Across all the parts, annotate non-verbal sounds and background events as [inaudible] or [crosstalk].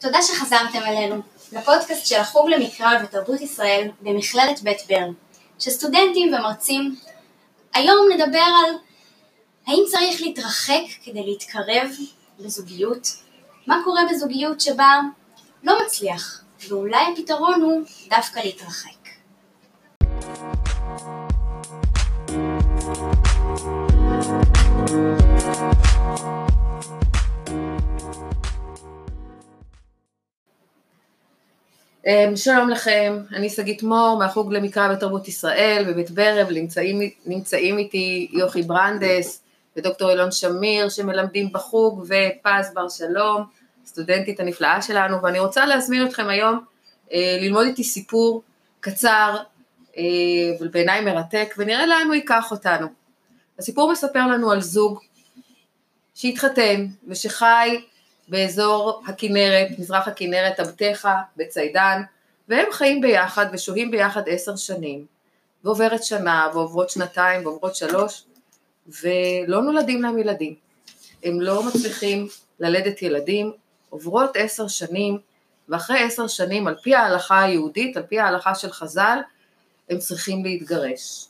תודה שחזרתם אלינו, לפודקאסט של החוג למקרא ותרבות ישראל במכללת בית ברן, שסטודנטים ומרצים היום נדבר על האם צריך להתרחק כדי להתקרב בזוגיות, מה קורה בזוגיות שבה לא מצליח, ואולי הפתרון הוא דווקא להתרחק. אמ, שלום לכם, אני שגית מור מהחוג למקרא ותרבות ישראל בבית ברב, נמצאים, נמצאים איתי יוכי ברנדס ודוקטור אילון שמיר שמלמדים בחוג ופז בר שלום, סטודנטית הנפלאה שלנו, ואני רוצה להזמין אתכם היום אה, ללמוד איתי סיפור קצר אה, ובעיניי מרתק ונראה לאן הוא ייקח אותנו. הסיפור מספר לנו על זוג שהתחתן ושחי באזור הכנרת, מזרח הכנרת, עבתך, בציידן, והם חיים ביחד ושוהים ביחד עשר שנים, ועוברת שנה, ועוברות שנתיים, ועוברות שלוש, ולא נולדים להם ילדים. הם לא מצליחים ללדת ילדים, עוברות עשר שנים, ואחרי עשר שנים, על פי ההלכה היהודית, על פי ההלכה של חז"ל, הם צריכים להתגרש.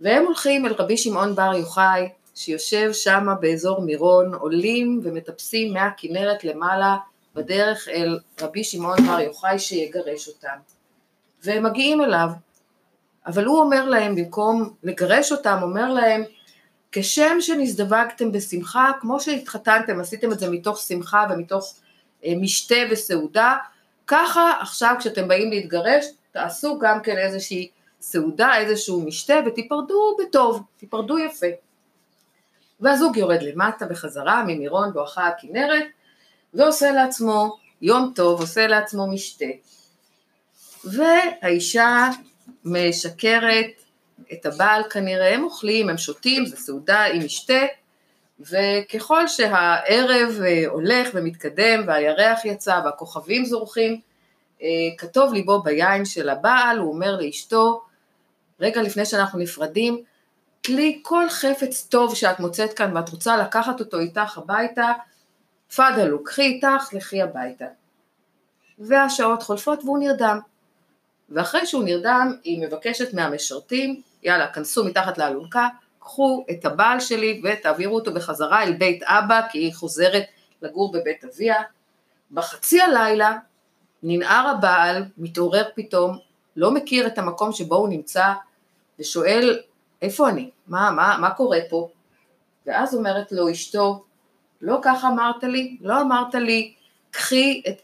והם הולכים אל רבי שמעון בר יוחאי, שיושב שם באזור מירון, עולים ומטפסים מהכנרת למעלה בדרך אל רבי שמעון בר יוחאי שיגרש אותם. והם מגיעים אליו, אבל הוא אומר להם, במקום לגרש אותם, אומר להם, כשם שנזדווגתם בשמחה, כמו שהתחתנתם, עשיתם את זה מתוך שמחה ומתוך אה, משתה וסעודה, ככה עכשיו כשאתם באים להתגרש, תעשו גם כן איזושהי סעודה, איזשהו משתה, ותיפרדו בטוב, תיפרדו יפה. והזוג יורד למטה בחזרה ממירון בואכה הכנרת ועושה לעצמו יום טוב, עושה לעצמו משתה. והאישה משקרת את הבעל כנראה, הם אוכלים, הם שותים, זה סעודה עם משתה, וככל שהערב אה, הולך ומתקדם והירח יצא והכוכבים זורחים, אה, כתוב ליבו ביין של הבעל, הוא אומר לאשתו, רגע לפני שאנחנו נפרדים, כלי כל חפץ טוב שאת מוצאת כאן ואת רוצה לקחת אותו איתך הביתה, פאדלו, קחי איתך, לכי הביתה. והשעות חולפות והוא נרדם. ואחרי שהוא נרדם, היא מבקשת מהמשרתים, יאללה, כנסו מתחת לאלונקה, קחו את הבעל שלי ותעבירו אותו בחזרה אל בית אבא, כי היא חוזרת לגור בבית אביה. בחצי הלילה ננער הבעל, מתעורר פתאום, לא מכיר את המקום שבו הוא נמצא, ושואל איפה אני? מה, מה, מה קורה פה? ואז אומרת לו אשתו, לא כך אמרת לי? לא אמרת לי, קחי את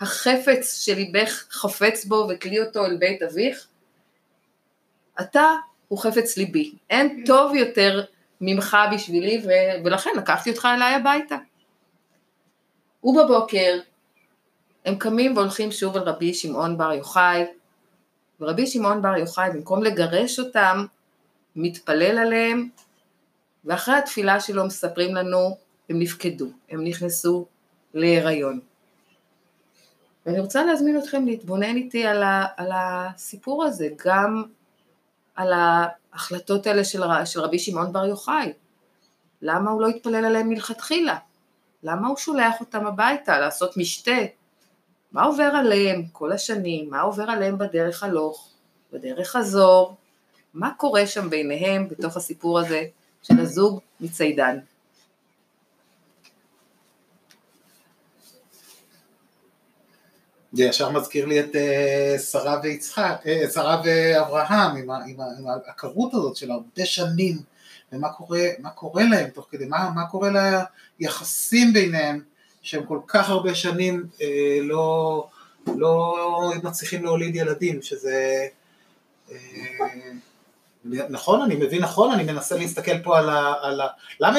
החפץ שליבך חפץ בו ותלי אותו אל בית אביך? אתה הוא חפץ ליבי, אין [laughs] טוב יותר ממך בשבילי ו- ולכן לקחתי אותך אליי הביתה. ובבוקר הם קמים והולכים שוב אל רבי שמעון בר יוחאי, ורבי שמעון בר יוחאי במקום לגרש אותם מתפלל עליהם, ואחרי התפילה שלו מספרים לנו, הם נפקדו, הם נכנסו להיריון. ואני רוצה להזמין אתכם להתבונן איתי על, ה, על הסיפור הזה, גם על ההחלטות האלה של, של רבי שמעון בר יוחאי. למה הוא לא התפלל עליהם מלכתחילה? למה הוא שולח אותם הביתה לעשות משתה? מה עובר עליהם כל השנים? מה עובר עליהם בדרך הלוך, בדרך חזור? מה קורה שם ביניהם בתוך הסיפור הזה של הזוג מציידן. זה ישר מזכיר לי את uh, שרה ויצחק, uh, שרה ואברהם עם, עם, עם העקרות הזאת של הרבה שנים ומה קורה, קורה להם תוך כדי, מה, מה קורה ליחסים ביניהם שהם כל כך הרבה שנים uh, לא, לא מצליחים להוליד ילדים, שזה uh, נכון, אני מבין נכון, אני מנסה להסתכל פה על ה... על ה למה...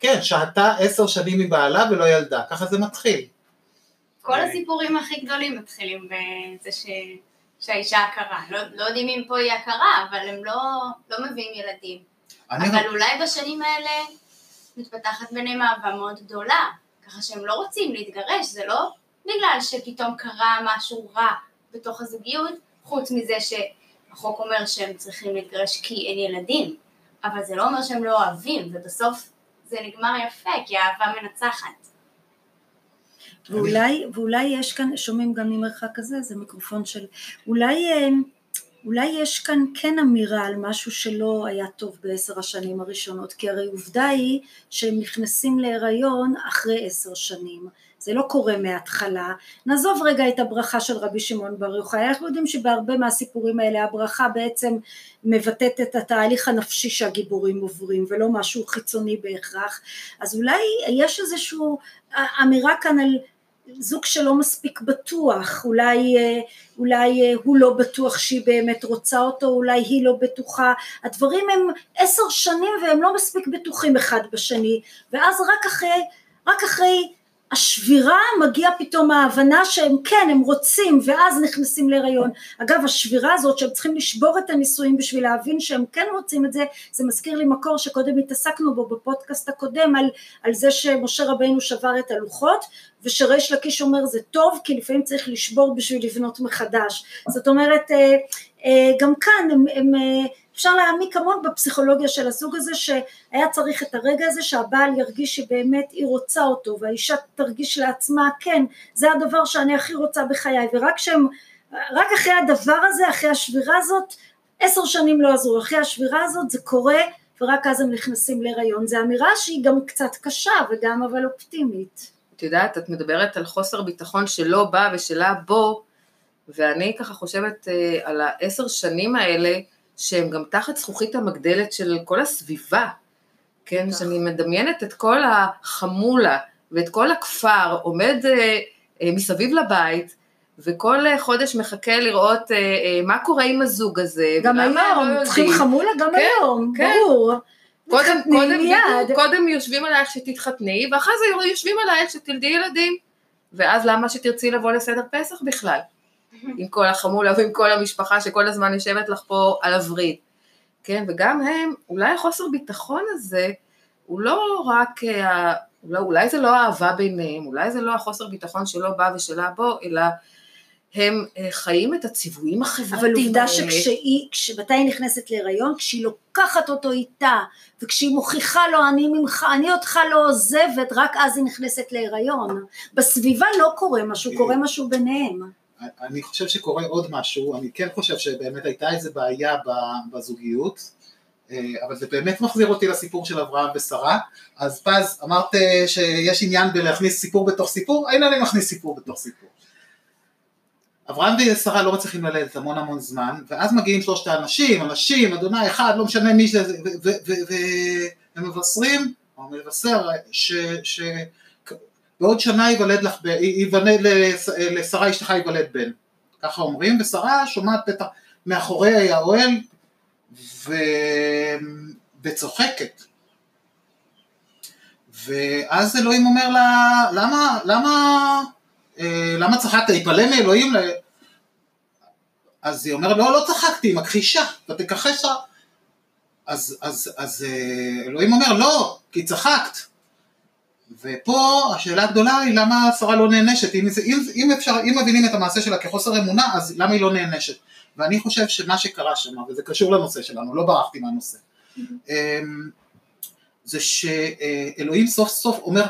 כן, שהתה עשר שנים מבעלה ולא ילדה, ככה זה מתחיל. כל הסיפורים הכי גדולים מתחילים בזה ש... שהאישה עקרה. לא, לא יודעים אם פה היא עקרה, אבל הם לא, לא מביאים ילדים. אבל רק... אולי בשנים האלה מתפתחת ביניהם אהבה מאוד גדולה, ככה שהם לא רוצים להתגרש, זה לא בגלל שפתאום קרה משהו רע בתוך הזוגיות, חוץ מזה ש... החוק אומר שהם צריכים להתגרש כי אין ילדים, אבל זה לא אומר שהם לא אוהבים, ובסוף זה נגמר יפה, כי האהבה מנצחת. ואולי, ואולי יש כאן, שומעים גם ממרחק כזה, זה מיקרופון של, אולי, אה, אולי יש כאן כן אמירה על משהו שלא היה טוב בעשר השנים הראשונות, כי הרי עובדה היא שהם נכנסים להיריון אחרי עשר שנים. זה לא קורה מההתחלה. נעזוב רגע את הברכה של רבי שמעון בר יוחאי, אנחנו יודעים שבהרבה מהסיפורים האלה הברכה בעצם מבטאת את התהליך הנפשי שהגיבורים עוברים ולא משהו חיצוני בהכרח, אז אולי יש איזושהי אמירה כאן על זוג שלא מספיק בטוח, אולי, אולי הוא לא בטוח שהיא באמת רוצה אותו, אולי היא לא בטוחה, הדברים הם עשר שנים והם לא מספיק בטוחים אחד בשני, ואז רק אחרי, רק אחרי השבירה מגיע פתאום ההבנה שהם כן הם רוצים ואז נכנסים להיריון. אגב השבירה הזאת שהם צריכים לשבור את הנישואים בשביל להבין שהם כן רוצים את זה זה מזכיר לי מקור שקודם התעסקנו בו בפודקאסט הקודם על, על זה שמשה רבינו שבר את הלוחות ושריש לקיש אומר זה טוב כי לפעמים צריך לשבור בשביל לבנות מחדש. זאת אומרת אה, אה, גם כאן הם, הם אה, אפשר להעמיק המון בפסיכולוגיה של הזוג הזה שהיה צריך את הרגע הזה שהבעל ירגיש שבאמת היא רוצה אותו והאישה תרגיש לעצמה כן זה הדבר שאני הכי רוצה בחיי. ורק שהם רק אחרי הדבר הזה אחרי השבירה הזאת עשר שנים לא עזרו. אחרי השבירה הזאת זה קורה ורק אז הם נכנסים להיריון. זו אמירה שהיא גם קצת קשה וגם אבל אופטימית. את יודעת את מדברת על חוסר ביטחון שלא בא ושלה בו ואני ככה חושבת אה, על העשר שנים האלה שהם גם תחת זכוכית המגדלת של כל הסביבה, כן, כך. שאני מדמיינת את כל החמולה ואת כל הכפר עומד אה, אה, מסביב לבית, וכל אה, חודש מחכה לראות אה, אה, מה קורה עם הזוג הזה. גם היום, לא צריכים חמולה גם כן, היום, כן. ברור. קודם, קודם, מיד. קודם יושבים עלייך שתתחתני, ואחרי זה יושבים עלייך שתלדי ילדים. ואז למה שתרצי לבוא לסדר פסח בכלל? עם כל החמולה ועם כל המשפחה שכל הזמן יושבת לך פה על הווריד, כן, וגם הם, אולי החוסר ביטחון הזה, הוא לא רק, אולי, אולי זה לא האהבה ביניהם, אולי זה לא החוסר ביטחון שלא בא ושלה בו, אלא הם אה, חיים את הציוויים החברתיים. אבל עובדה שכשהיא, מתי היא נכנסת להיריון? כשהיא לוקחת אותו איתה, וכשהיא מוכיחה לו, אני ממך, אני אותך לא עוזבת, רק אז היא נכנסת להיריון. בסביבה לא קורה משהו, קורה משהו ביניהם. אני חושב שקורה עוד משהו, אני כן חושב שבאמת הייתה איזה בעיה בזוגיות, אה, אבל זה באמת מחזיר אותי לסיפור של אברהם ושרה, אז פז אמרת אה, שיש עניין בלהכניס סיפור בתוך סיפור, הנה אני מכניס סיפור בתוך סיפור. אברהם ושרה לא מצליחים ללדת המון המון זמן, ואז מגיעים שלושת האנשים, אנשים, אדוני אחד, לא משנה מי זה, והם מבשרים, או מבשר, ש... בעוד שנה ייוולד לך, ייוולד לשרה אשתך ייוולד בן, ככה אומרים, ושרה שומעת בטח מאחורי האוהל ו... וצוחקת. ואז אלוהים אומר לה, למה, למה, אה, למה צחקת? יתפלא מאלוהים? אז היא אומרת, לא, לא צחקתי, היא מכחישה, ותכחש אז, אז, אז אה, אלוהים אומר, לא, כי צחקת. ופה השאלה הגדולה היא למה השרה לא נענשת, אם, אם, אם, אפשר, אם מבינים את המעשה שלה כחוסר אמונה, אז למה היא לא נענשת? ואני חושב שמה שקרה שם, וזה קשור לנושא שלנו, לא ברחתי מהנושא, אמ, זה שאלוהים סוף סוף אומר,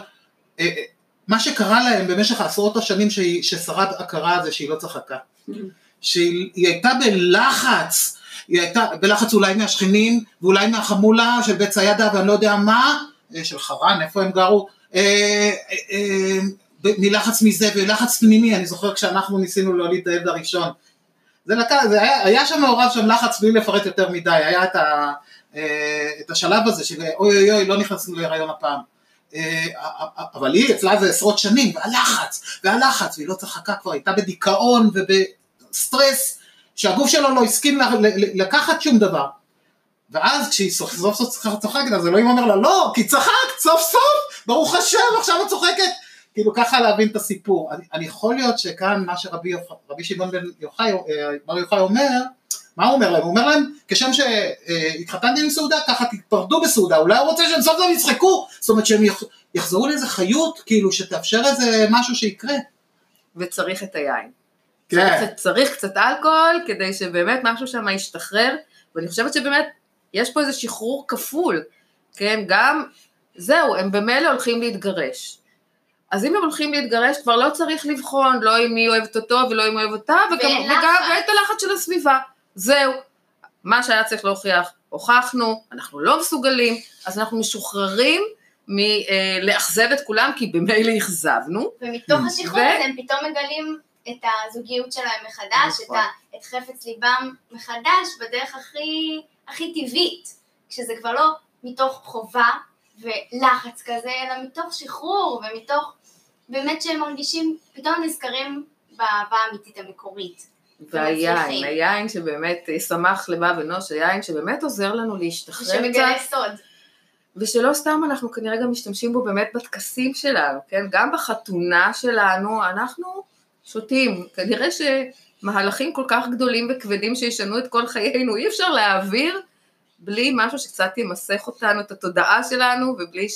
אה, אה, מה שקרה להם במשך עשרות השנים ששרד הכרה זה שהיא לא צחקה, שהיא הייתה בלחץ, היא הייתה בלחץ אולי מהשכנים ואולי מהחמולה של בית ציידה ואני לא יודע מה, אה, של חרן, איפה הם גרו, מלחץ מזה ולחץ פנימי, אני זוכר כשאנחנו ניסינו להוליד את הילד הראשון, זה, לקח, זה היה, היה שם מעורב שם לחץ בלי לפרט יותר מדי, היה את, ה, אה, את השלב הזה של אוי אוי אוי לא נכנסנו להיריון הפעם, אבל היא אצלה זה עשרות שנים, והלחץ, והלחץ, והיא לא צחקה כבר, הייתה בדיכאון ובסטרס, שהגוף שלו לא הסכים לקחת שום דבר. ואז כשהיא סוף סוף צוחקת אז אלוהים אומר לה לא כי צחקת סוף סוף ברוך השם עכשיו את צוחקת. כאילו ככה להבין את הסיפור. אני, אני יכול להיות שכאן מה שרבי רבי שמעון בן יוחאי אה, בר יוחאי אומר מה הוא אומר להם? הוא אומר להם כשם שהתחתנתי עם סעודה ככה תתפרדו בסעודה. אולי הוא רוצה שהם סוף סוף יצחקו. זאת אומרת שהם יחזרו לאיזה חיות כאילו שתאפשר איזה משהו שיקרה. וצריך את היין. כן. צריך, צריך קצת אלכוהול כדי שבאמת משהו שם ישתחרר. ואני חושבת שבאמת יש פה איזה שחרור כפול, כן, גם, זהו, הם במילא הולכים להתגרש. אז אם הם הולכים להתגרש, כבר לא צריך לבחון, לא אם היא אוהבת אותו ולא אם היא אוהבת אותה, וגם, וגם את הלחץ של הסביבה. זהו. מה שהיה צריך להוכיח, הוכחנו, אנחנו לא מסוגלים, אז אנחנו משוחררים מלאכזב את כולם, כי במילא אכזבנו. ומתוך השחרור הזה הם פתאום מגלים את הזוגיות שלהם מחדש, את, נכון. ה, את חפץ ליבם מחדש, בדרך הכי, הכי טבעית, כשזה כבר לא מתוך חובה ולחץ כזה, אלא מתוך שחרור ומתוך באמת שהם מרגישים, פתאום נזכרים באהבה האמיתית המקורית. והיין, היין שבאמת שמח לבב אנוש, היין שבאמת עוזר לנו להשתחרר קצת. ושמגלה סוד. ושלא סתם אנחנו כנראה גם משתמשים בו באמת בטקסים שלנו, כן? גם בחתונה שלנו אנחנו שותים. כנראה שמהלכים כל כך גדולים וכבדים שישנו את כל חיינו, אי אפשר להעביר בלי משהו שקצת ימסך אותנו, את התודעה שלנו, ובלי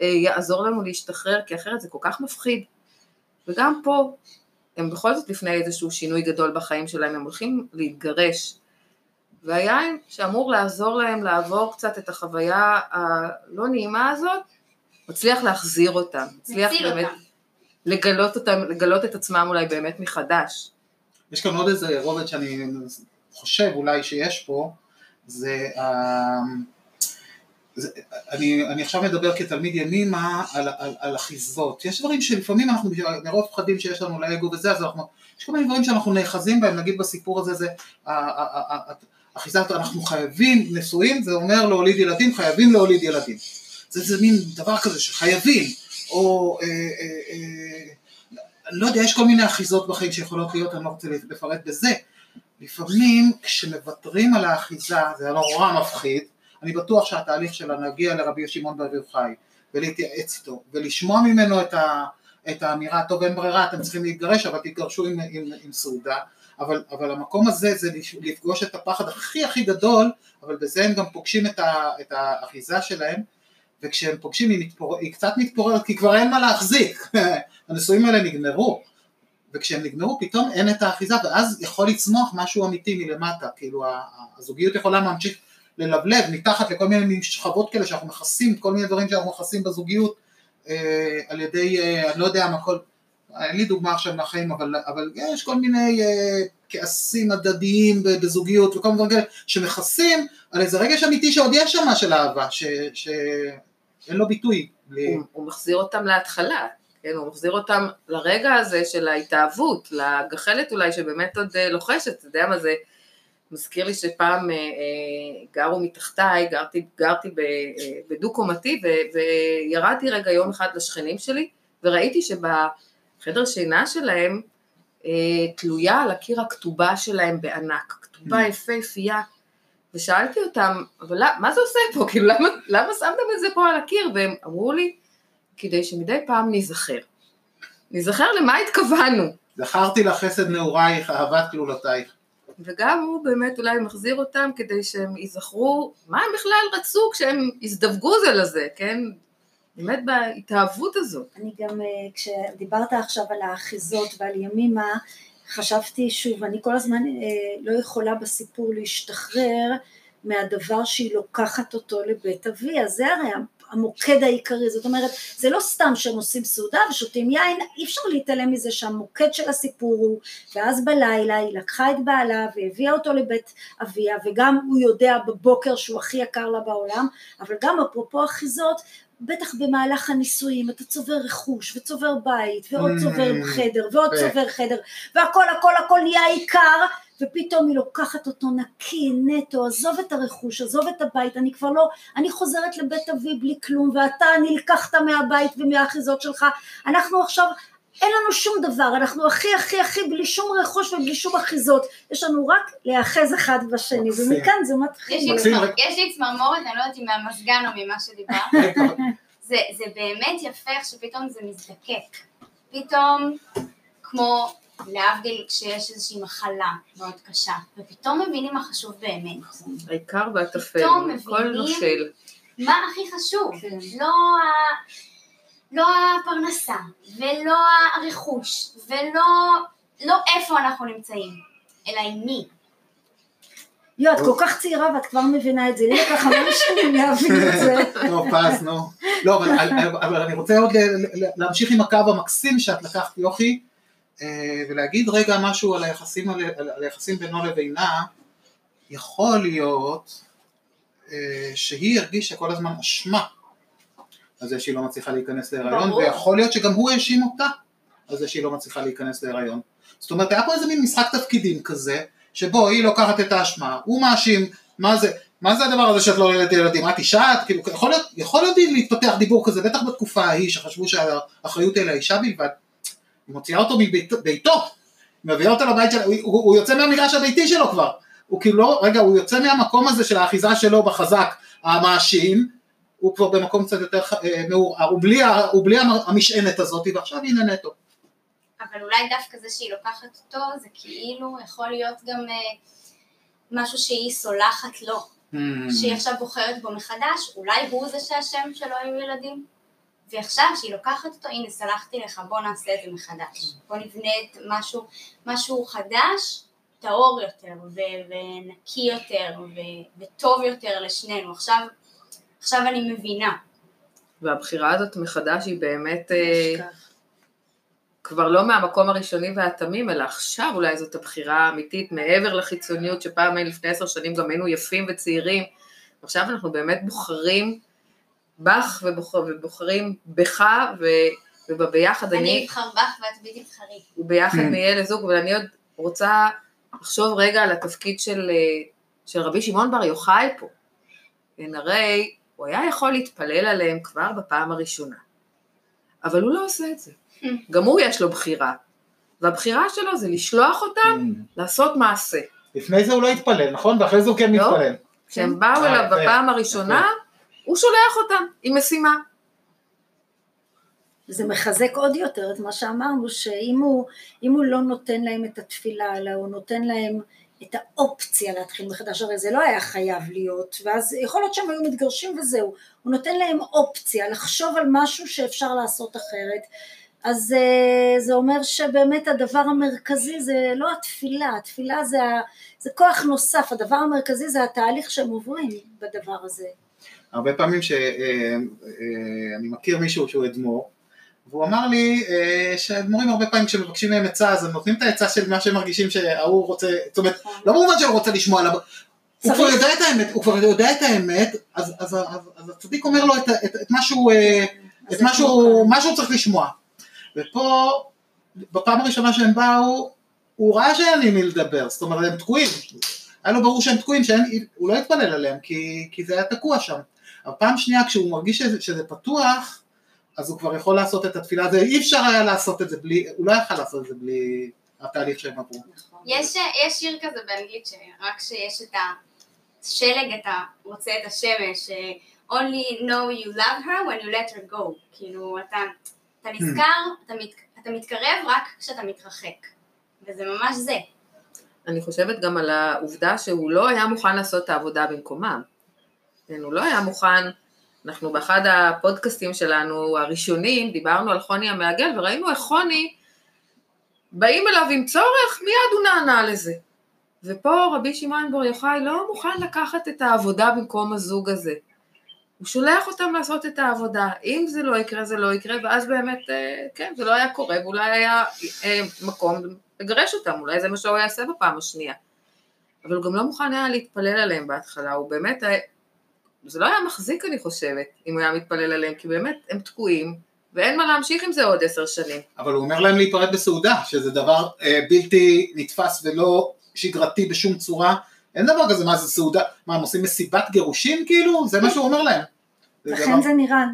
שיעזור לנו להשתחרר, כי אחרת זה כל כך מפחיד. וגם פה, הם בכל זאת לפני איזשהו שינוי גדול בחיים שלהם, הם הולכים להתגרש. והיין שאמור לעזור להם לעבור קצת את החוויה הלא נעימה הזאת, מצליח להחזיר אותם, מצליח באמת אותם. לגלות אותם, לגלות את עצמם אולי באמת מחדש. יש כאן עוד איזה רובד שאני חושב אולי שיש פה, זה, uh, זה אני, אני עכשיו מדבר כתלמיד ימימה על, על, על אחיזות, יש דברים שלפעמים אנחנו מרוב פחדים שיש לנו לאגו וזה, אז אנחנו, יש כל מיני דברים שאנחנו נאחזים בהם, נגיד בסיפור הזה זה אחיזת, אנחנו חייבים נשואים, זה אומר להוליד ילדים, חייבים להוליד ילדים, זה, זה מין דבר כזה שחייבים, או אה, אה, אה, לא יודע, יש כל מיני אחיזות בחיים שיכולות להיות, אני לא רוצה לפרט בזה, לפעמים כשמוותרים על האחיזה זה נורא מפחיד, אני בטוח שהתהליך שלה נגיע לרבי שמעון בר יוחאי ולהתייעץ איתו ולשמוע ממנו את, ה, את האמירה, טוב אין ברירה אתם צריכים להתגרש אבל תתגרשו עם, עם, עם סעודה, אבל, אבל המקום הזה זה לפגוש את הפחד הכי הכי גדול, אבל בזה הם גם פוגשים את, ה, את האחיזה שלהם וכשהם פוגשים היא, מתפור... היא קצת מתפוררת כי כבר אין מה להחזיק, [laughs] הנישואים האלה נגמרו וכשהם נגמרו פתאום אין את האחיזה ואז יכול לצמוח משהו אמיתי מלמטה, כאילו הזוגיות יכולה להמשיך ללבלב מתחת לכל מיני שכבות כאלה שאנחנו מכסים, כל מיני דברים שאנחנו מכסים בזוגיות אה, על ידי, אה, אני לא יודע מה כל, אין לי דוגמה עכשיו מהחיים אבל, אבל יש כל מיני אה, כעסים הדדיים בזוגיות וכל מיני דברים כאלה שמכסים על איזה רגש אמיתי שעוד יש שם של אהבה, שאין לו ביטוי. הוא, הוא מחזיר אותם להתחלה, כן, הוא מחזיר אותם לרגע הזה של ההתאהבות, לגחלת אולי שבאמת עוד אה, לוחשת, אתה יודע מה זה, מזכיר לי שפעם אה, אה, גרו מתחתיי, גרתי, גרתי בדו-קומתי וירדתי רגע יום אחד לשכנים שלי וראיתי שבחדר שינה שלהם תלויה על הקיר הכתובה שלהם בענק, כתובה mm. יפהפייה ושאלתי אותם, אבל מה זה עושה פה, כאילו למה, למה שמתם את זה פה על הקיר? והם אמרו לי, כדי שמדי פעם ניזכר. ניזכר למה התכוונו. זכרתי לך חסד נעורייך, אהבת כלולותייך. וגם הוא באמת אולי מחזיר אותם כדי שהם ייזכרו מה הם בכלל רצו כשהם הזדווגו זה לזה, כן? באמת בהתאהבות הזאת. אני גם, אה, כשדיברת עכשיו על האחיזות ועל ימימה, חשבתי שוב, אני כל הזמן אה, לא יכולה בסיפור להשתחרר מהדבר שהיא לוקחת אותו לבית אבי, אז זה הרי המוקד העיקרי, זאת אומרת זה לא סתם שהם עושים סעודה ושותים יין, אי אפשר להתעלם מזה שהמוקד של הסיפור הוא ואז בלילה היא לקחה את בעלה והביאה אותו לבית אביה וגם הוא יודע בבוקר שהוא הכי יקר לה בעולם, אבל גם אפרופו אחיזות בטח במהלך הנישואים אתה צובר רכוש וצובר בית ועוד mm. צובר חדר ועוד צובר חדר והכל הכל הכל נהיה עיקר ופתאום היא לוקחת אותו נקי, נטו, עזוב את הרכוש, עזוב את הבית, אני כבר לא, אני חוזרת לבית אבי בלי כלום, ואתה נלקחת מהבית ומהאחיזות שלך, אנחנו עכשיו, אין לנו שום דבר, אנחנו הכי הכי הכי בלי שום רכוש ובלי שום אחיזות, יש לנו רק להיאחז אחד בשני, ומכאן זה מתחיל. יש לי צמרמורת, אני לא יודעת אם מהמזגן או ממה שדיברת, [laughs] זה באמת יפה איך שפתאום זה מזדקק, פתאום כמו להבדיל כשיש איזושהי מחלה מאוד קשה, ופתאום מבינים מה חשוב באמת. העיקר והטפל, הכל נושל. מה הכי חשוב, כן. לא, לא הפרנסה, ולא הרכוש, ולא לא איפה אנחנו נמצאים, אלא עם מי. יו, את כל כך צעירה ואת כבר מבינה את זה, לי לקח חמש [laughs] שנים להבין את זה. [laughs] נו, פס, נו. לא, אבל אני רוצה עוד להמשיך עם הקו המקסים שאת לקחת, יוכי, אה, ולהגיד רגע משהו על היחסים בינו לבינה. יכול להיות אה, שהיא הרגישה כל הזמן אשמה על זה שהיא לא מצליחה להיכנס להיריון, ויכול להיות שגם הוא האשים אותה על זה שהיא לא מצליחה להיכנס להיריון. זאת אומרת, היה פה איזה מין משחק תפקידים כזה, שבו היא לוקחת את האשמה, הוא מאשים, מה זה, מה זה הדבר הזה שאת לא ילדת ילדים, את אישה, את כאילו, יכול להיות, יכול להיות להתפתח דיבור כזה, בטח בתקופה ההיא שחשבו שהאחריות היא לאישה בלבד, היא מוציאה אותו מביתו, מביאה אותו לבית שלו, הוא, הוא, הוא יוצא מהמגרש הביתי שלו כבר, הוא כאילו לא, רגע, הוא יוצא מהמקום הזה של האחיזה שלו בחזק המאשים, הוא כבר במקום קצת יותר אה, מעורער, הוא בלי, הוא בלי המשענת הזאת, ועכשיו הנה נטו. אבל אולי דווקא זה שהיא לוקחת אותו, זה כאילו יכול להיות גם אה, משהו שהיא סולחת לו. Mm. שהיא עכשיו בוחרת בו מחדש, אולי הוא זה שהשם שלו היו ילדים? ועכשיו שהיא לוקחת אותו, הנה סלחתי לך, בוא נעשה את זה מחדש. בוא נבנה את משהו, משהו חדש, טהור יותר, ו- ונקי יותר, ו- וטוב יותר לשנינו. עכשיו, עכשיו אני מבינה. והבחירה הזאת מחדש היא באמת... אה, כבר לא מהמקום הראשוני והתמים, אלא עכשיו אולי זאת הבחירה האמיתית, מעבר לחיצוניות שפעם לפני עשר שנים גם היינו יפים וצעירים, עכשיו אנחנו באמת בוחרים בך ובוחר, ובוחרים בך ו, ובביחד אני... אני אבחר בך ואת בלתי תבחרי. וביחד כן. נהיה לזוג, ואני עוד רוצה לחשוב רגע על התפקיד של, של רבי שמעון בר יוחאי פה. הרי הוא היה יכול להתפלל עליהם כבר בפעם הראשונה, אבל הוא לא עושה את זה. גם הוא יש לו בחירה, והבחירה שלו זה לשלוח אותם mm. לעשות מעשה. לפני זה הוא לא התפלל, נכון? ואחרי זה הוא כן לא. מתפלל. כשהם באו אליו אה, בפעם הראשונה, הוא שולח אותם עם משימה. זה מחזק עוד יותר את מה שאמרנו, שאם הוא, הוא לא נותן להם את התפילה, אלא הוא נותן להם את האופציה להתחיל מחדש, הרי זה לא היה חייב להיות, ואז יכול להיות שהם היו מתגרשים וזהו, הוא נותן להם אופציה לחשוב על משהו שאפשר לעשות אחרת, אז אה, זה אומר שבאמת הדבר המרכזי זה לא התפילה, התפילה זה, זה כוח נוסף, הדבר המרכזי זה התהליך שהם עוברים בדבר הזה. הרבה פעמים שאני אה, אה, מכיר מישהו שהוא אדמו"ר, והוא אמר לי שאדמו"רים הרבה פעמים כשמבקשים מהם עצה אז הם נותנים את העצה של מה שהם מרגישים שההוא רוצה, זאת אומרת, לא במובן שהוא רוצה לשמוע עליו, הוא כבר יודע את האמת, הוא כבר יודע את האמת, אז, אז, אז, אז הצדיק אומר לו את, את, את מה שהוא, את מה שהוא, מה שהוא צריך לשמוע. ופה, בפעם הראשונה שהם באו, הוא ראה שאין לי מי לדבר, זאת אומרת הם תקועים, היה לו ברור שהם תקועים, שהוא לא התפלל עליהם, כי, כי זה היה תקוע שם. אבל פעם שנייה כשהוא מרגיש שזה, שזה פתוח, אז הוא כבר יכול לעשות את התפילה הזאת, אי אפשר היה לעשות את זה בלי, הוא לא יכל לעשות את זה בלי התהליך שהם עברו. יש, יש שיר כזה באנגלית שרק כשיש את השלג אתה רוצה את השמש, only know you love her when you let her go, כאילו אתה אתה נזכר, אתה, מת, אתה מתקרב רק כשאתה מתרחק, וזה ממש זה. אני חושבת גם על העובדה שהוא לא היה מוכן לעשות את העבודה במקומם. כן, הוא לא היה מוכן, אנחנו באחד הפודקאסטים שלנו הראשונים דיברנו על חוני המעגל וראינו איך חוני באים אליו עם צורך, מיד הוא נענה לזה. ופה רבי שמעון בר יוחאי לא מוכן לקחת את העבודה במקום הזוג הזה. הוא שולח אותם לעשות את העבודה, אם זה לא יקרה זה לא יקרה, ואז באמת, אה, כן, זה לא היה קורה, ואולי היה אה, מקום לגרש אותם, אולי זה מה שהוא יעשה בפעם השנייה. אבל הוא גם לא מוכן היה להתפלל עליהם בהתחלה, הוא באמת, היה, זה לא היה מחזיק אני חושבת, אם הוא היה מתפלל עליהם, כי באמת הם תקועים, ואין מה להמשיך עם זה עוד עשר שנים. אבל הוא אומר להם להיפרד בסעודה, שזה דבר אה, בלתי נתפס ולא שגרתי בשום צורה, אין דבר כזה, מה זה סעודה, מה הם עושים מסיבת גירושים כאילו? זה מה שהוא אומר להם. לכן זה נראה,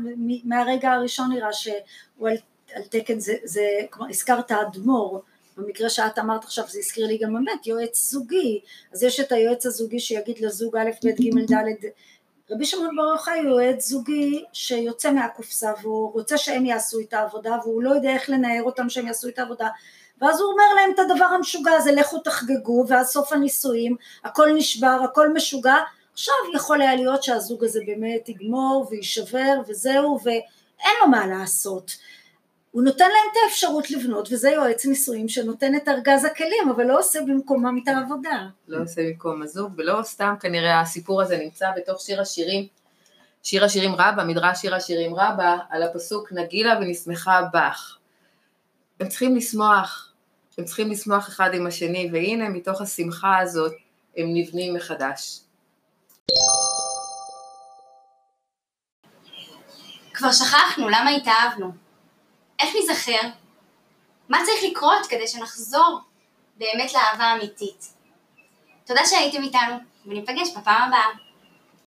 מהרגע הראשון נראה שהוא על, על תקן, זה, זה, כלומר הזכרת אדמו"ר, במקרה שאת אמרת עכשיו זה הזכיר לי גם באמת יועץ זוגי, אז יש את היועץ הזוגי שיגיד לזוג א' ב' ג' ד' רבי שמעון בר יוחאי הוא יועץ זוגי שיוצא מהקופסה והוא רוצה שהם יעשו את העבודה והוא לא יודע איך לנער אותם שהם יעשו את העבודה. ואז הוא אומר להם את הדבר המשוגע הזה לכו תחגגו ואז סוף הנישואים הכל נשבר הכל משוגע. עכשיו יכול היה להיות שהזוג הזה באמת יגמור ויישבר וזהו ואין לו מה לעשות הוא נותן להם את האפשרות לבנות, וזה יועץ נישואים שנותן את ארגז הכלים, אבל לא עושה במקומם את העבודה. לא עושה במקום הזוג, ולא סתם כנראה הסיפור הזה נמצא בתוך שיר השירים, שיר השירים רבה, מדרש שיר השירים רבה, על הפסוק נגילה ונשמחה בך. הם צריכים לשמוח, הם צריכים לשמוח אחד עם השני, והנה מתוך השמחה הזאת הם נבנים מחדש. כבר שכחנו, למה התאהבנו? איך נזכר? מה צריך לקרות כדי שנחזור באמת לאהבה אמיתית? תודה שהייתם איתנו, וניפגש בפעם הבאה.